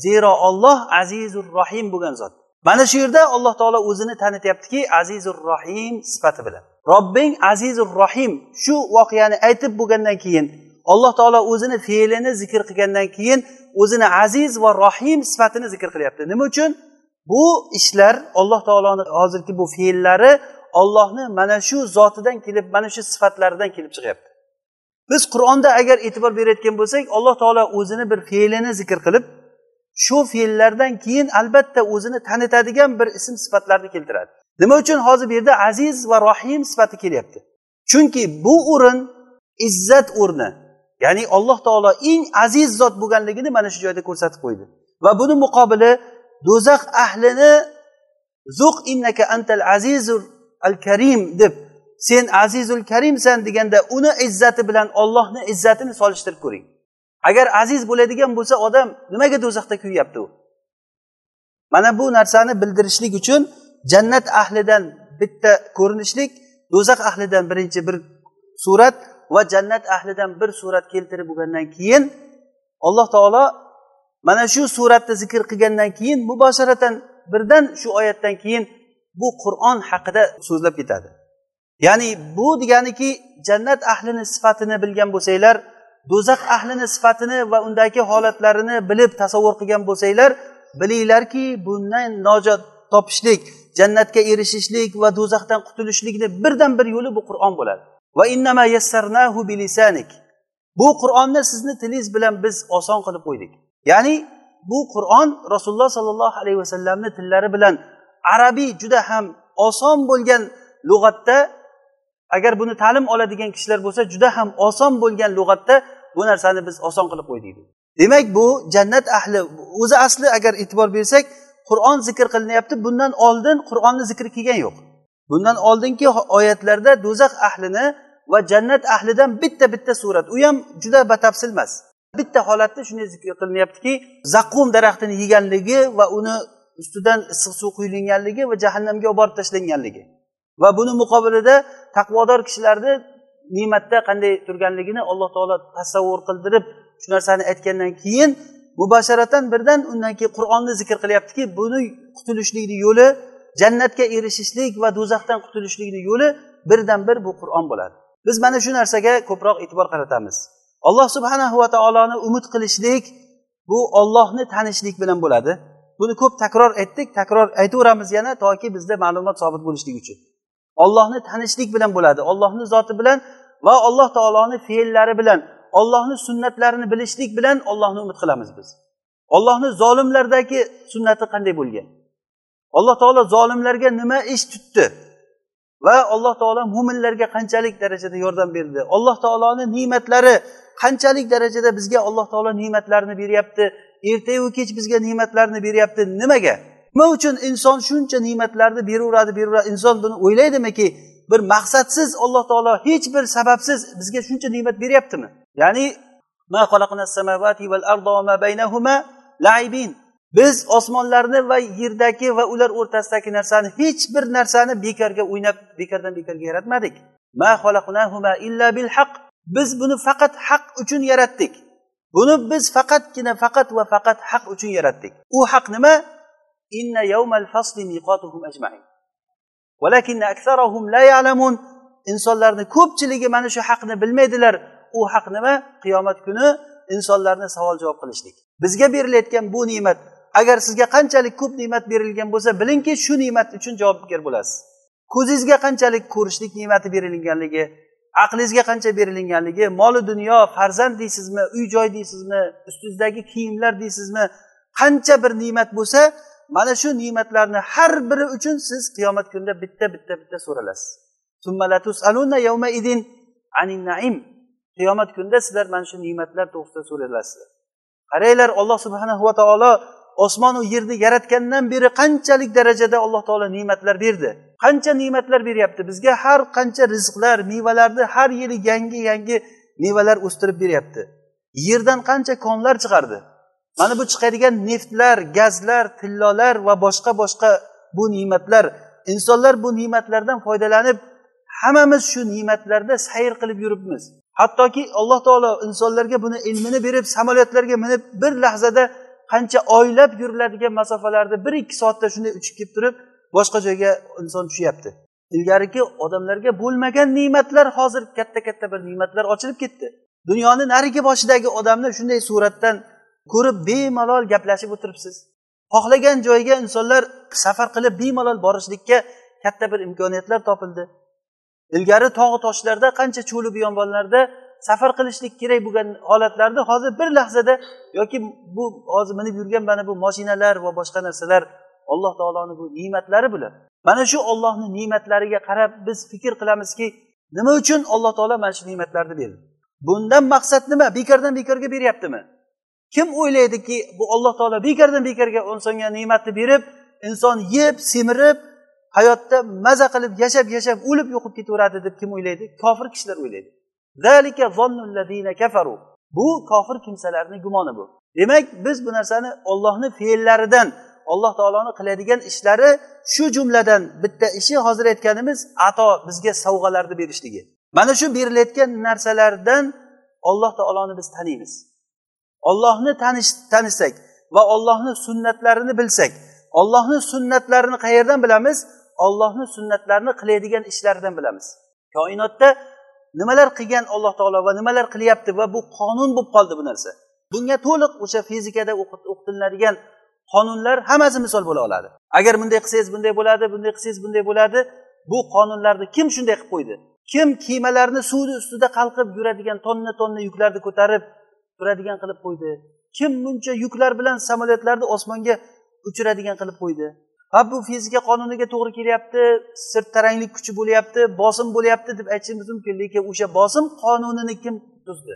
Zero olloh azizur rohim bo'lgan zot. Mana shu yerda alloh taolo o'zini tanityaptiki azizur rohim sifati bilan. Robbing azizur rohim shu voqeani aytib bo'lgandan keyin alloh taolo o'zini fe'lini zikr qilgandan keyin o'zini aziz va rohim sifatini zikr qilyapti. Nima uchun? Bu ishlar alloh taoloni hozirgi bu fe'llari ollohni mana shu zotidan kelib mana shu sifatlaridan kelib chiqyapti. Biz qur'onda agar e'tibor berayotgan bo'lsak alloh taolo o'zini bir fe'lini zikr qilib shu fe'llardan keyin albatta o'zini tanitadigan bir ism sifatlarni keltiradi. Nima uchun hozir bu yerda aziz va rohim sifati kelyapti? Chunki bu o'rin izzat o'rni ya'ni alloh taolo eng aziz zot bo'lganligini mana shu joyda ko'rsatib qo'ydi. Va buni muqobili do'zax ahlini zuq innaka antal azizul al karim deb sen azizul karimsan deganda uni izzati bilan ollohni izzatini solishtirib ko'ring. Agar aziz bo'ladigan bo'lsa odam nimaga do'zaxda kuyyapti u? Mana bu narsani bildirishlik uchun jannat ahlidan bitta ko'rinishlik do'zax ahlidan birinchi bir surat va jannat ahlidan bir surat keltirib bo'lgandan keyin alloh taolo mana shu suratni zikr qilgandan keyin mubosharatan birdan shu oyatdan keyin bu qur'on haqida so'zlab ketadi. Ya'ni bu deganiki jannat ahlini sifatini bilgan bo'lsanglar do'zax ahlini sifatini va undagi holatlarini bilib tasavvur qilgan bo'lsanglar bilinglarki bundan nojot topishlik jannatga erishishlik va do'zaxdan qutulishlikni birdan bir yo'li bu qur'on bo'ladi. Va innama yassarnahu bilisanik. Bu qur'onni sizni tilingiz bilan biz oson qilib qo'ydik. Ya'ni bu qur'on rasululloh sollallohu alayhi vasallamni tillari bilan arabiy juda ham oson bo'lgan lug'atda agar buni ta'lim oladigan kishilar bo'lsa juda ham oson bo'lgan lug'atda bu narsani biz oson qilib qo'ydik. Demak bu jannat ahli o'zi asli agar e'tibor bersak qur'on zikr qilinyapti bundan oldin qur'onni zikri kelgan yo'q. Bundan oldingi oyatlarda do'zax ahlini va jannat ahlidan bitta bitta surat u ham juda batafsil emas bitta holatda shunday zikr qilinyaptiki zaqqum daraxtini yeganligi va uni ustidan issiq suv quyilinganligi va jahannamga olib borib tashlanganligi. Va buni muqobilida taqvodor kishilarni ne'matda qanday turganligini alloh taolo tasavvur qildirib shu narsani aytgandan keyin mubasharatan birdan undan keyin qur'onni zikr qilyaptiki buni qutulishlikni yo'li jannatga erishishlik va do'zaxdan qutulishlikni yo'li birdan bir bu qur'on bo'ladi. Biz mana shu narsaga ko'proq e'tibor qaratamiz. Alloh subhanahu va taoloni umid qilishlik bu ollohni tanishlik bilan bo'ladi. Buni ko'p takror aytdik takror aytaveramiz yana toki bizda ma'lumot sobit bo'lishligi uchun. Ollohni tanishlik bilan bo'ladi. Ollohni zoti bilan va alloh taoloni fe'llari bilan ollohni sunnatlarini bilishlik bilan ollohni umid qilamiz biz. Ollohni zolimlardagi sunnati qanday bo'lgan? Alloh taolo zolimlarga nima ish tutdi? Va alloh taolo mo'minlarga qanchalik darajada yordam berdi? Alloh taoloni ne'matlari qanchalik darajada bizga alloh taolo ne'matlarini beryapti? Ertayu kech bizga ne'matlarni beryapti? Nimaga? Nima uchun inson shuncha ne'matlarni beraveradi beraveradi inson buni o'ylaydimiki bir maqsadsiz alloh taolo hech bir sababsiz bizga shuncha ne'mat beryaptimi? Ya'ni biz osmonlarni va yerdagi va ular o'rtasidagi narsani hech bir narsani bekorga o'ynab bekordan bekorga yaratmadik. Biz buni faqat haq uchun yaratdik. Buni biz faqatgina faqat va faqat haq uchun yaratdik. U haq nima? Inna yawmal الفصل miqatuhum ajmain ولكن أكثرهم la ya'lamun insonlarni ko'pchiligi mana shu haqni bilmaydilar u haq nima qiyomat kuni insonlarni savol javob qilishlik bizga berilayotgan bu ne'mat agar sizga qanchalik ko'p ne'mat berilgan bo'lsa bilingki shu ne'mat uchun javobgar bo'lasiz ko'zingizga qanchalik ko'rishlik ne'mati berilganligi aqlingizga qancha berilinganligi moli dunyo farzand deysizmi uy joy deysizmi ustingizdagi kiyimlar deysizmi qancha bir ne'mat bo'lsa mana shu ne'matlarni har biri uchun siz qiyomat kunida bitta bitta bitta so'ralasiz. Qiyomat kunida sizlar mana shu ne'matlar to'g'risida so'ralasizlar. Qaranglar alloh subhanahu va taolo osmonu yerni yaratgandan beri qanchalik darajada alloh taolo ne'matlar berdi? Qancha ne'matlar beryapti? Bizga har qancha rizqlar mevalarni har yili yangi yangi mevalar o'stirib beryapti. Yerdan qancha konlar chiqardi? Mana bu chiqadigan neftlar gazlar tillolar va boshqa boshqa bu ne'matlar. Insonlar bu ne'matlardan foydalanib hammamiz shu ne'matlarda sayr qilib yuribmiz. Hattoki alloh taolo insonlarga buni ilmini berib samolyotlarga minib bir lahzada qancha oylab yuriladigan masofalarni bir ikki soatda shunday uchib kelib turib boshqa joyga inson tushyapti. Ilgariki odamlarga bo'lmagan ne'matlar hozir katta katta bir ne'matlar ochilib ketdi. Dunyoni narigi boshidagi odamni shunday suratdan ko'rib bemalol gaplashib o'tiribsiz. Xohlagan joyga insonlar safar qilib bemalol borishlikka katta bir imkoniyatlar topildi. Ilgari tog'u toshlarda qancha cho'li biyonbonlarda safar qilishlik kerak bo'lgan holatlarni hozir bir lahzada yoki bu hozir minib yurgan mana bu moshinalar va boshqa narsalar alloh taoloni bu ne'matlari bular. Mana shu ollohni ne'matlariga qarab biz fikr qilamizki nima uchun alloh taolo mana shu ne'matlarni berdi? Bundan maqsad nima? Bekordan bekorga beryaptimi? Kim o'ylaydiki bu alloh taolo bekordan bekorga insonga ne'matni berib inson yeb semirib hayotda maza qilib yashab yashab o'lib yo'qib ketaveradi deb kim o'ylaydi? Kofir kishilar o'ylaydi. Bu kofir kimsalarni gumoni bu. Demak biz bu narsani ollohni fe'llaridan alloh taoloni qiladigan ishlari shu jumladan bitta ishi hozir aytganimiz ato bizga sovg'alarni berishligi. Mana shu berilayotgan narsalardan alloh taoloni biz taniymiz. Ollohni tanisak va ollohni sunnatlarini bilsak ollohni sunnatlarini qayerdan bilamiz? Ollohni sunnatlarini qiladigan ishlaridan bilamiz. Koinotda nimalar qilgan alloh taolo va nimalar qilyapti va bu qonun bo'lib qoldi bu narsa? Bunga to'liq o'sha fizikada o'qitiladigan qonunlar hammasi misol bo'la oladi. Agar bunday qilsangiz bunday bo'ladi bunday qilsangiz bunday bo'ladi bu qonunlarni kim shunday qilib qo'ydi? Kim kemalarni suvni ustida qalqib yuradigan tonna tonna yuklarni ko'tarib turadigan qilib qo'ydi. Kim buncha yuklar bilan samolyotlarni osmonga uchiradigan qilib qo'ydi. Ha bu fizika qonuniga to'g'ri kelyapti sirtaranglik kuchi bo'lyapti bosim bo'lyapti deb aytishimiz mumkin lekin o'sha bosim qonunini kim tuzdi?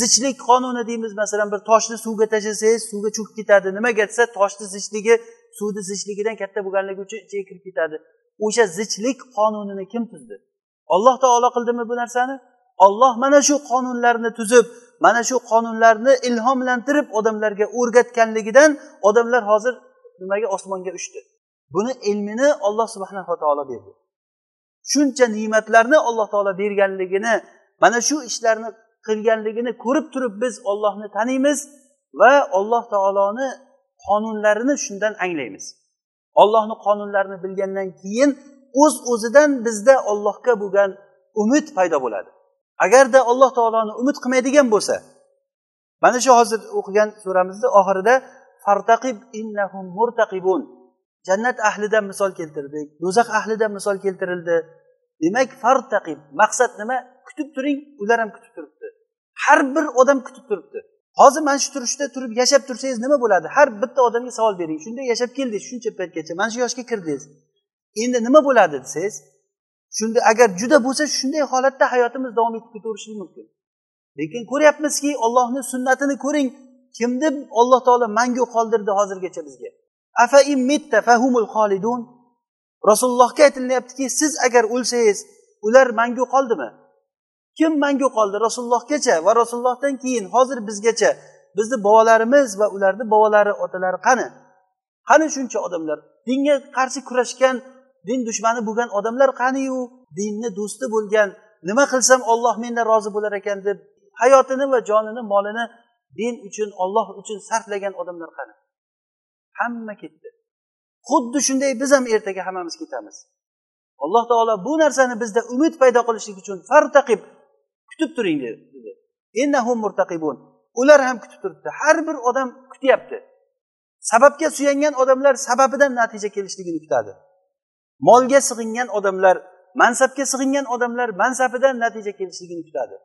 Zichlik qonuni deymiz masalan bir toshni suvga tashlasangiz suvga cho'kib ketadi. Nimaga desa toshni zichligi suvni zichligidan katta bo'lganligi uchun ichiga kirib ketadi. O'sha zichlik qonunini kim tuzdi? Olloh taolo qildimi bu narsani? Olloh mana shu qonunlarni tuzib mana shu qonunlarni ilhomlantirib odamlarga o'rgatganligidan odamlar hozir nimaga osmonga uchdi? Buni ilmini olloh subhanava taolo berdi. Shuncha ne'matlarni alloh taolo berganligini mana shu ishlarni qilganligini ko'rib turib biz ollohni taniymiz va alloh taoloni qonunlarini shundan anglaymiz. Ollohni qonunlarini bilgandan keyin o'z o'zidan bizda ollohga bo'lgan umid paydo bo'ladi. Agarda alloh taoloni umid qilmaydigan bo'lsa mana shu hozir o'qigan suramizni oxirida fartaqib innahum murtaqibun. Jannat ahlidan misol keltirdik do'zax ahlidan misol keltirildi. Demak fartaqib maqsad nima? Kutib turing ular ham kutib turibdi. Har bir odam kutib turibdi. Hozir mana shu turishda turib yashab tursangiz nima bo'ladi? Har bitta odamga savol bering. Shunday yashab keldingiz shuncha paytgacha mana shu yoshga kirdingiz endi nima bo'ladi desangiz shunda agar juda bo'lsa shunday holatda hayotimiz davom etib ketaverishi mumkin. Lekin ko'ryapmizki ollohni sunnatini ko'ring kimni olloh taolo mangu qoldirdi hozirgacha bizga? Afa mitta fahumul xolidun. Rasulullohga aytilyaptiki siz agar o'lsangiz ular mangu qoldimi? Kim mangu qoldi? Rasulullohgacha va rasulullohdan keyin hozir bizgacha bizni bobolarimiz va ularni bobolari otalari qani? Qani shuncha odamlar? Dinga qarshi kurashgan din dushmani bo'lgan odamlar qaniyu? Dinni do'sti bo'lgan nima qilsam olloh mendan rozi bo'lar ekan deb hayotini va jonini molini din uchun olloh uchun sarflagan odamlar qani? Hamma ketdi. Xuddi shunday biz ham ertaga hammamiz ketamiz. Alloh taolo bu narsani bizda umid paydo qilishlik uchun fartaqib kutib turing dedi. Murtaqibun. Ular ham kutib turibdi. Har bir odam kutyapti. Sababga suyangan odamlar sababidan natija kelishligini kutadi. Molga sig'ingan odamlar mansabga sig'ingan odamlar mansabidan natija kelishligini kutadi.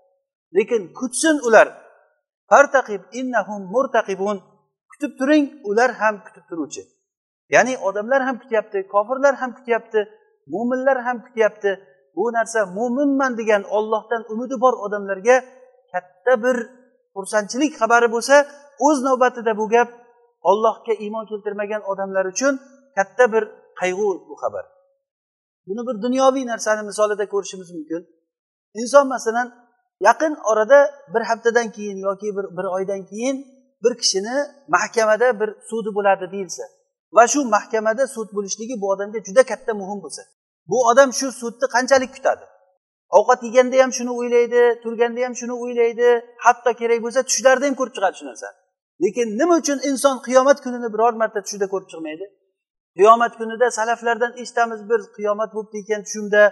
Lekin kutsin ular. Fartaqib innahum murtaqibun. Kutib turing ular ham kutib turuvchi. Ya'ni odamlar ham kutyapti kofirlar ham kutyapti mo'minlar ham kutyapti. Bu narsa mo'minman degan ollohdan umidi bor odamlarga katta bir xursandchilik xabari bo'lsa o'z navbatida bu gap ollohga iymon keltirmagan odamlar uchun katta bir qayg'u bu xabar. Buni bir dunyoviy narsani misolida ko'rishimiz mumkin. Inson masalan yaqin orada bir haftadan keyin yoki bir bir oydan keyin bir kishini mahkamada bir sudi bo'ladi deyilsa va shu mahkamada sud bo'lishligi bu odamga juda katta muhim bo'lsa bu odam shu sudni qanchalik kutadi? Ovqat yeganda ham shuni o'ylaydi turganda ham shuni o'ylaydi hatto kerak bo'lsa tushlarida ham ko'rib chiqadi shu narsani. Lekin nima uchun inson qiyomat kunini biror marta tushida ko'rib chiqmaydi? Qiyomat kunida salaflardan eshitamiz bir qiyomat bo'libdi ekan tushimda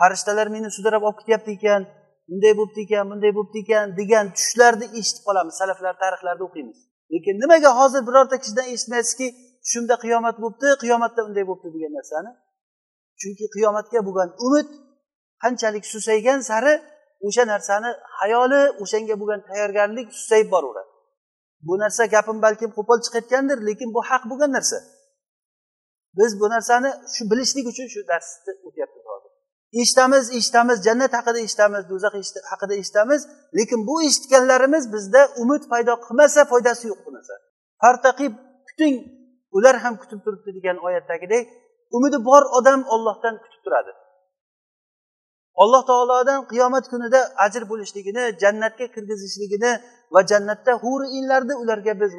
farishtalar meni sudrab olib ketyapti ekan bunday bo'libdi ekan bunday bo'libdi ekan degan tushlarni eshitib qolamiz salaflar tarixlarida o'qiymiz. Lekin nimaga hozir birorta kishidan eshitmaysizki tushimda qiyomat bo'libdi qiyomatda unday bo'libdi degan narsani? Chunki qiyomatga bo'lgan umid qanchalik susaygan sari o'sha narsani hayoli o'shanga bo'lgan tayyorgarlik susayib boraveradi. Bu narsa gapim balkim qo'pol chiqayotgandir lekin bu haq bo'lgan narsa. Biz bu narsani shu bilishlik uchun shu darsni o'tyapmiz hozir. Eshitamiz eshitamiz jannat haqida eshitamiz do'zax haqida eshitamiz lekin bu eshitganlarimiz bizda umid paydo qilmasa foydasi yo'q bu narsa fartaqib kuting ular ham kutib turibdi degan oyatdagidek umidi bor odam ollohdan kutib turadi. Alloh taolodan qiyomat kunida ajr bo'lishligini jannatga kirgizishligini va jannatda huri inlarni ularga biz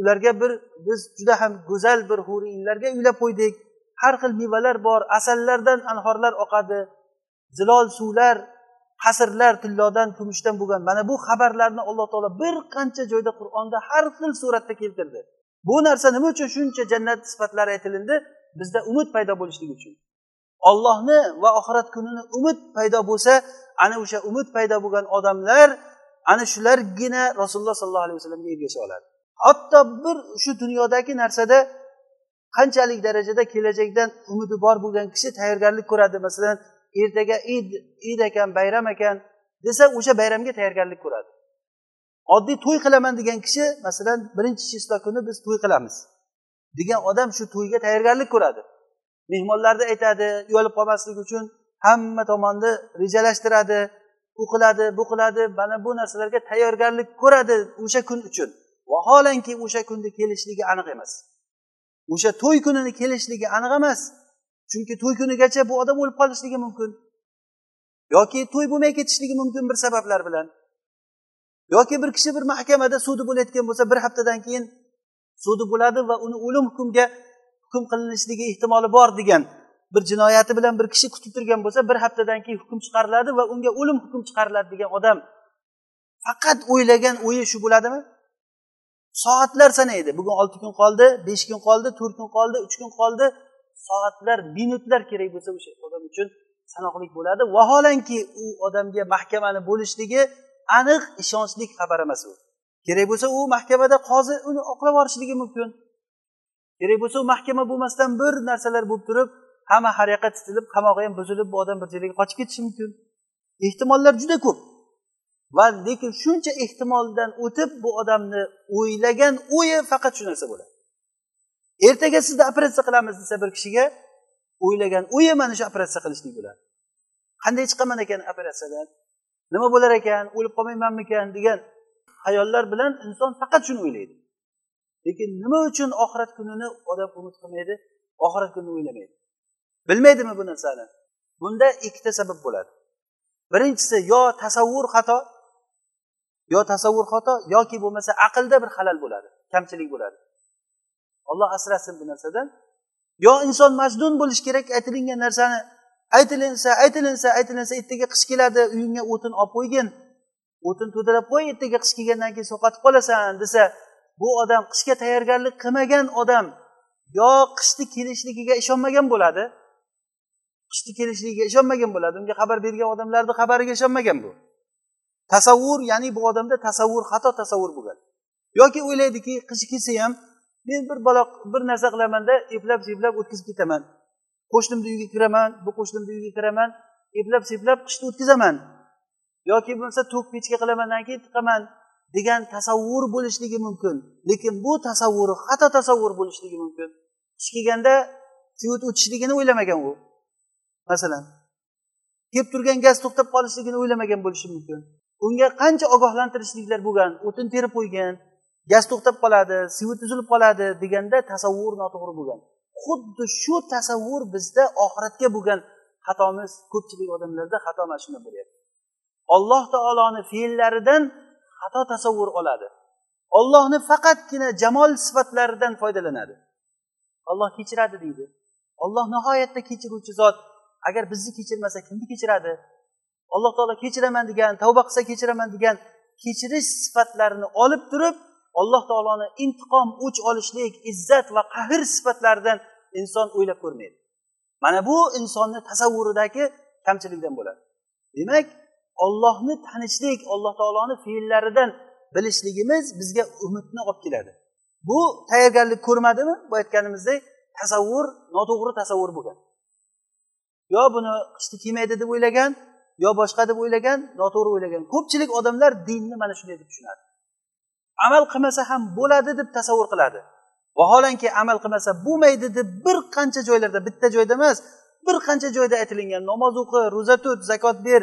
ularga bir biz juda ham go'zal bir huriylarga uylab qo'ydik. Har xil mevalar bor asallardan anhorlar oqadi. Zilol suvlar qasrlar tillodan kumushdan bo'lgan. Mana bu xabarlarni alloh taolo bir qancha joyda qur'onda har xil suratda keltirdi. Bu narsa nima uchun shuncha jannat sifatlari aytilindi? Bizda umid paydo bo'lishligi uchun. Ollohni va oxirat kunini umid paydo bo'lsa ana o'sha umid paydo bo'lgan odamlar ana shulargina rasululloh sollallohu alayhi vasallamga ergasha oladi. Hatto bir shu dunyodagi narsada qanchalik darajada kelajakdan umidi bor bo'lgan kishi tayyorgarlik ko'radi. Masalan ertaga id id ekan bayram ekan desa o'sha bayramga tayyorgarlik ko'radi. Oddiy to'y qilaman degan kishi masalan birinchi chislo kuni biz to'y qilamiz degan odam shu to'yga tayyorgarlik ko'radi. Mehmonlarni aytadi uyalib qolmaslik uchun hamma tomonni rejalashtiradi u qiladi bu qiladi mana bu narsalarga tayyorgarlik ko'radi o'sha kun uchun. Vaholanki o'sha kunni kelishligi aniq emas. O'sha to'y kunini kelishligi aniq emas. Chunki to'y kunigacha bu odam o'lib qolishligi mumkin. Yoki to'y bo'lmay ketishligi mumkin bir sabablar bilan. Yoki bir kishi bir mahkamada sudi bo'layotgan bo'lsa bir haftadan keyin sudi bo'ladi va uni o'lim hukmga hukm qilinishligi ehtimoli bor degan bir jinoyati bilan bir kishi kutib turgan bo'lsa bir haftadan keyin hukm chiqariladi va unga o'lim hukm chiqariladi degan odam faqat o'ylagan o'yi shu bo'ladimi? Soatlar sanaydi bugun olti kun qoldi besh kun qoldi to'rt kun qoldi uch kun qoldi. Soatlar minutlar kerak bo'lsa o'sha odam uchun sanoqlik bo'ladi. Vaholanki u odamga mahkamani bo'lishligi aniq ishonchli xabar emas u. Kerak bo'lsa u mahkamada qozi uni oqlab yuborishligi mumkin. Kerak bo'lsa u mahkama bo'lmasdan bir narsalar bo'lib turib hamma har yoqqa titilib qamog'i ham buzilib bu odam bir joyga qochib ketishi mumkin. Ehtimollar juda ko'p. Va lekin shuncha ehtimoldan o'tib bu odamni o'ylagan o'yi faqat shu narsa bo'ladi. Ertaga sizni operatsiya qilamiz desa bir kishiga o'ylagan o'yi mana shu operatsiya qilishlik bo'ladi. Qanday chiqaman ekan operatsiyadan? Nima bo'lar ekan? O'lib qolmaymanmikan degan hayollar bilan inson faqat shuni o'ylaydi. Lekin nima uchun oxirat kunini odam umid qilmaydi? Oxirat kunini o'ylamaydi. Bilmaydimi bu narsani? Bunda ikkita sabab bo'ladi. Birinchisi yo tasavvur xato yo tasavvur xato yoki bo'lmasa aqlda bir halal bo'ladi kamchilik bo'ladi. Olloh asrasin bu narsadan. Yo inson majnun bo'lishi kerak aytilingan narsani aytilinsa aytilinsa aytilinsa ertaga qish keladi uyingga o'tin olib qo'ygin o'tin to'dirab qo'y ertaga qish kelgandan keyin sovqotib qolasan desa bu odam qishga tayyorgarlik qilmagan odam yo qishni kelishligiga ishonmagan bo'ladi qishni kelishligiga ishonmagan bo'ladi unga xabar bergan odamlarni xabariga ishonmagan bu. Tasavvur ya'ni bu odamda tasavvur xato tasavvur bo'lgan. Yoki o'ylaydiki qish kelsa ham men bir baloq bir narsa qilamanda eplab seplab o'tkazib ketaman. Qo'shnimni uyiga kiraman bu qo'shnimni uyiga kiraman eplab seplab qishni o'tkazaman. Yoki bo'lmasa to'k pechka qilamandan keyin tiqaman degan tasavvur bo'lishligi mumkin. Lekin bu tasavvuri xato tasavvur bo'lishligi mumkin. Qish kelganda svet o'tishligini o'ylamagan u. Masalan kelib turgan gaz to'xtab qolishligini o'ylamagan bo'lishi mumkin. Unga qancha ogohlantirishliklar bo'lgan o'tin terib qo'ygan gaz to'xtab qoladi svet tuzilib qoladi deganda tasavvur noto'g'ri bo'lgan. Xuddi shu tasavvur bizda oxiratga bo'lgan xatomiz ko'pchilik odamlarda xato mana shunda bo'lyapti. Alloh taoloni fe'llaridan xato tasavvur oladi. Ollohni faqatgina jamol sifatlaridan foydalanadi. Olloh kechiradi deydi. Olloh nihoyatda kechiruvchi zot agar bizni kechirmasa kimni kechiradi? Alloh taolo kechiraman degan tavba qilsa kechiraman degan kechirish sifatlarini olib turib alloh taoloni intiqom o'ch olishlik izzat va qahr sifatlaridan inson o'ylab ko'rmaydi. Mana bu insonni tasavvuridagi kamchilikdan bo'ladi. Demak ollohni tanishlik alloh taoloni fe'llaridan bilishligimiz bizga umidni olib keladi. Bu tayyorgarlik ko'rmadimi? Bu aytganimizdek tasavvur noto'g'ri tasavvur bo'lgan. Yo buni qishda kiymaydi deb o'ylagan yo boshqa deb o'ylagan noto'g'ri o'ylagan. Ko'pchilik odamlar dinni mana shunday deb tushunadi. Amal qilmasa ham bo'ladi deb tasavvur qiladi. Vaholanki amal qilmasa bo'lmaydi deb bir qancha joylarda bitta joyda emas bir qancha joyda aytilingan namoz o'qi ro'za tut zakot ber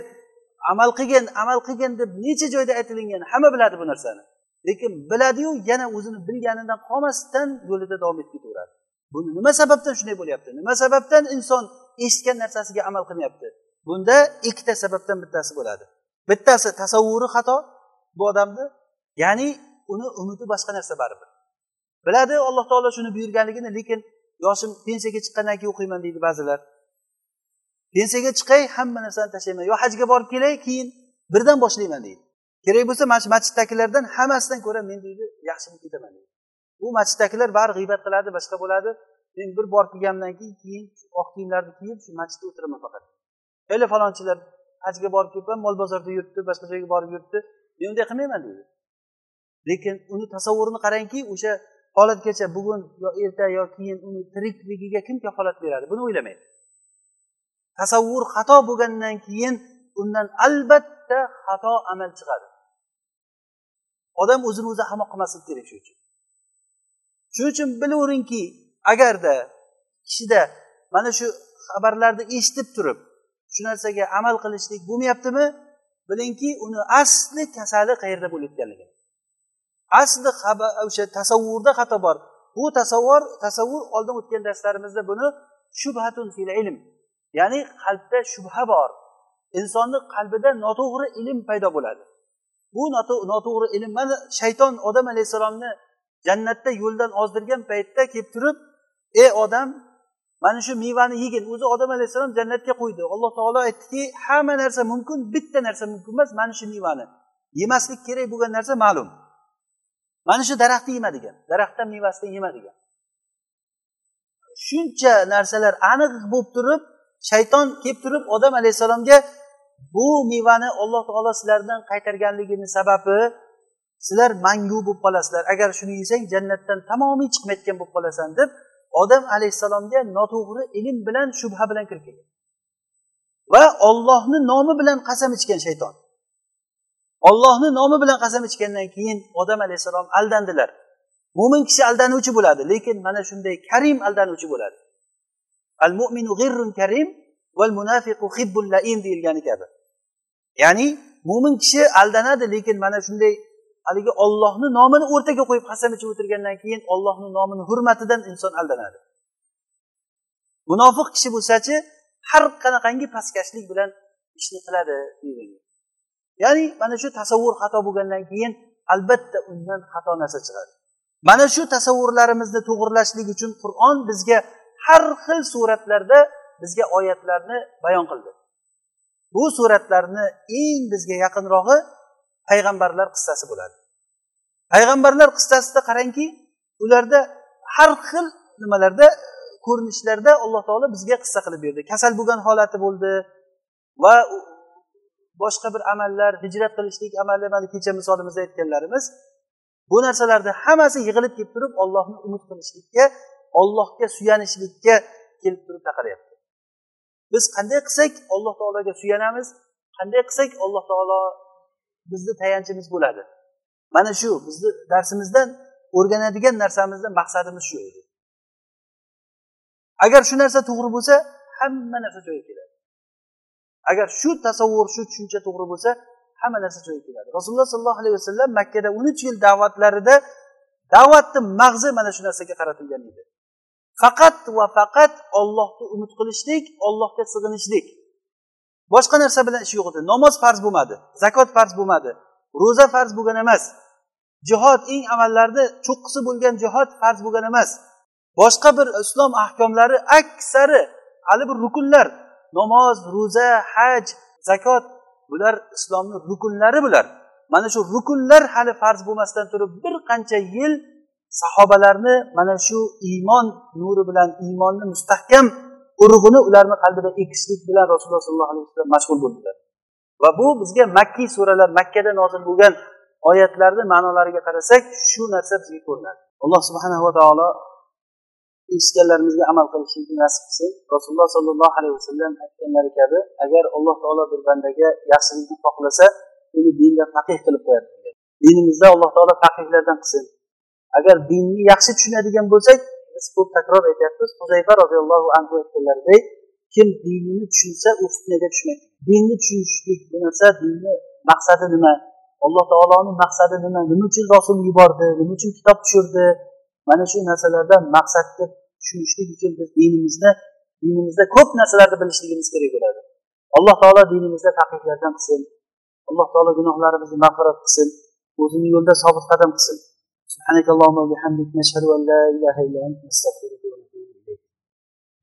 amal qilgin amal qilgin deb necha joyda aytilingan hamma biladi bu narsani. Lekin biladiyu yana o'zini bilganidan qolmasdan yo'lida davom etib ketaveradi. Buni nima sababdan shunday bo'lyapti? Nima sababdan inson eshitgan narsasiga amal qilmayapti? Bunda ikkita sababdan bittasi bo'ladi. Bittasi tasavvuri xato bu odamni ya'ni uni umidi boshqa narsa baribir. Biladi alloh taolo shuni buyurganligini lekin yoshim pensiyaga chiqqandan keyin o'qiyman deydi ba'zilar. Pensiyaga chiqay hamma narsani tashlayman. Yo hajga borib kelay keyin birdan boshlayman deydi. Kerak bo'lsa mana shu masjiddagilardan hammasidan ko'ra men deydi yaxshi bo'lib ketaman deydi. U masjiddagilar bari g'iybat qiladi boshqa bo'ladi. Men bir borib kelganimdan keyin keyin oq kiyimlarni kiyib shu masjidda o'tiraman faqat. Ele falonchilar hajga borib kelibman mol bozorda yuribdi boshqa joyga borib yuribdi. Men unday qilmayman deydi lekin uni tasavvurini qarangki o'sha holatgacha bugun yo erta yo keyin uni tirikligiga kim kafolat beradi? Buni o'ylamaydi tasavvur xato bo'lgandan keyin undan albatta xato amal chiqadi. Odam o'zini o'zi hamoq qilmasligi kerak shuning uchun. Shuning uchun bilaveringki agarda kishida mana shu xabarlarni eshitib turib shu narsaga amal qilishlik bo'lmayaptimi? Bilingki uni asli kasali qayerda bo'layotganligi asli o'sha tasavvurda xato bor. Bu tasavvur tasavvur oldin o'tgan darslarimizda buni shubhatun fil ilm ya'ni qalbda shubha bor. Insonni qalbida noto'g'ri ilm paydo bo'ladi. Bu noto'g'ri ilm mana shayton odam alayhissalomni jannatda yo'ldan ozdirgan paytda kelib turib ey odam mana shu mevani yegin o'zi odam alayhissalom jannatga qo'ydi. Alloh taolo aytdiki hamma narsa mumkin bitta narsa mumkin emas mana shu mevani. Yemaslik kerak bo'lgan narsa ma'lum. Mana shu daraxtni yema degan. Daraxtdan mevasidan yema degan. Shuncha narsalar aniq bo'lib turib shayton kelib turib odam alayhissalomga bu mevani alloh taolo sizlardan qaytarganligini sababi sizlar mangu bo'lib qolasizlar. Agar shuni yesang jannatdan tamomiy chiqmayotgan bo'lib qolasan deb odam alayhissalomga noto'g'ri ilm bilan shubha bilan kirib kelgan. Va ollohni nomi bilan qasam ichgan shayton. Ollohni nomi bilan qasam ichgandan keyin odam alayhissalom aldandilar. Mo'min kishi aldanuvchi bo'ladi lekin mana shunday karim aldanuvchi bo'ladi. Al mu'minu g'irrun karim val munafiqu hibbul laim deyilgani kabi. Ya'ni mo'min kishi aldanadi lekin mana shunday haligi ollohni nomini o'rtaga qo'yib qasam ichib o'tirgandan keyin ollohni nomini hurmatidan inson aldanadi. Munofiq kishi bo'lsachi har qanaqangi pastkashlik bilan ishni qiladi ya'ni mana shu tasavvur xato bo'lgandan keyin albatta undan xato narsa chiqadi. Mana shu tasavvurlarimizni to'g'irlashlik uchun qur'on bizga har xil suratlarda bizga oyatlarni bayon qildi. Bu suratlarni eng bizga yaqinrog'i payg'ambarlar qissasi bo'ladi. Payg'ambarlar qissasida qarangki ularda har xil nimalarda ko'rinishlarda alloh taolo bizga qissa qilib berdi. Kasal bo'lgan holati bo'ldi va boshqa bir amallar hijrat qilishlik amali mana kecha misolimizda aytganlarimiz bu narsalarni hammasi yig'ilib kelib turib ollohni umid qilishlikka ollohga suyanishlikka kelib turib chaqiryapti biz qanday qilsak alloh taologa suyanamiz? Qanday qilsak alloh taolo bizni tayanchimiz bo'ladi. Mana shu bizni darsimizdan o'rganadigan narsamizdan maqsadimiz shu edi. Agar shu narsa to'g'ri bo'lsa hamma narsa joyiga keladi. Agar shu tasavvur shu tushuncha to'g'ri bo'lsa hamma narsa joyiga keladi. Rasululloh sollallohu alayhi vasallam makkada o'n uch yil da'vatlarida da'vatni mag'zi mana shu narsaga qaratilgan edi. Faqat va faqat ollohni umid qilishlik ollohga sig'inishlik. Boshqa narsa bilan ishi yo'q edi namoz farz bo'lmadi zakot farz bo'lmadi ro'za farz bo'lgan emas. Jihod eng amallarni cho'qqisi bo'lgan jihod farz bo'lgan emas. Boshqa bir islom ahkomlari aksari hali bir rukunlar namoz ro'za haj zakot bular islomni rukunlari bular. Mana shu rukunlar hali farz bo'lmasdan turib bir qancha yil sahobalarni mana shu iymon nuri bilan iymonni mustahkam urug'ini ularni qalbida ekishlik bilan rasululloh sollallohu alayhi vasallam mashg'ul bo'ldilar. Va bu bizga makkiy suralar makkada nozil bo'lgan oyatlarni ma'nolariga qarasak shu narsa bizga ko'rinadi. Alloh subhanava taolo eshitganlarimizga amal qilishlikni nasib qilsin. Rasululloh sollallohu alayhi vasallam aytganlari kabi agar alloh taolo bir bandaga yaxshilikni xohlasa uni dinda faqih qilib qo'yadi. Dinimizda alloh taolo faqihlardan qilsin. Agar dinni yaxshi tushunadigan bo'lsak biz ko'p takror aytyapmiz. Huzayfa roziyallohu anhu aytganlaridek kim dinini tushunsa u fitnaga tushmaydi. Dinni tushunishlik bu narsa dinni maqsadi nima? Alloh taoloni maqsadi nima? Nima uchun rasul yubordi? Nima uchun kitob tushirdi? Mana shu narsalardan maqsadni tushunishlik uchun biz dinimizni dinimizda ko'p narsalarni bilishligimiz kerak bo'ladi. Alloh taolo dinimizda faqihlardan qilsin. Alloh taolo gunohlarimizni mag'firat qilsin. O'zini yo'lida sobit qadam qilsin. سبحانك اللهم وبحمدك نشهد أن لا إله إلا أنت نستغفرك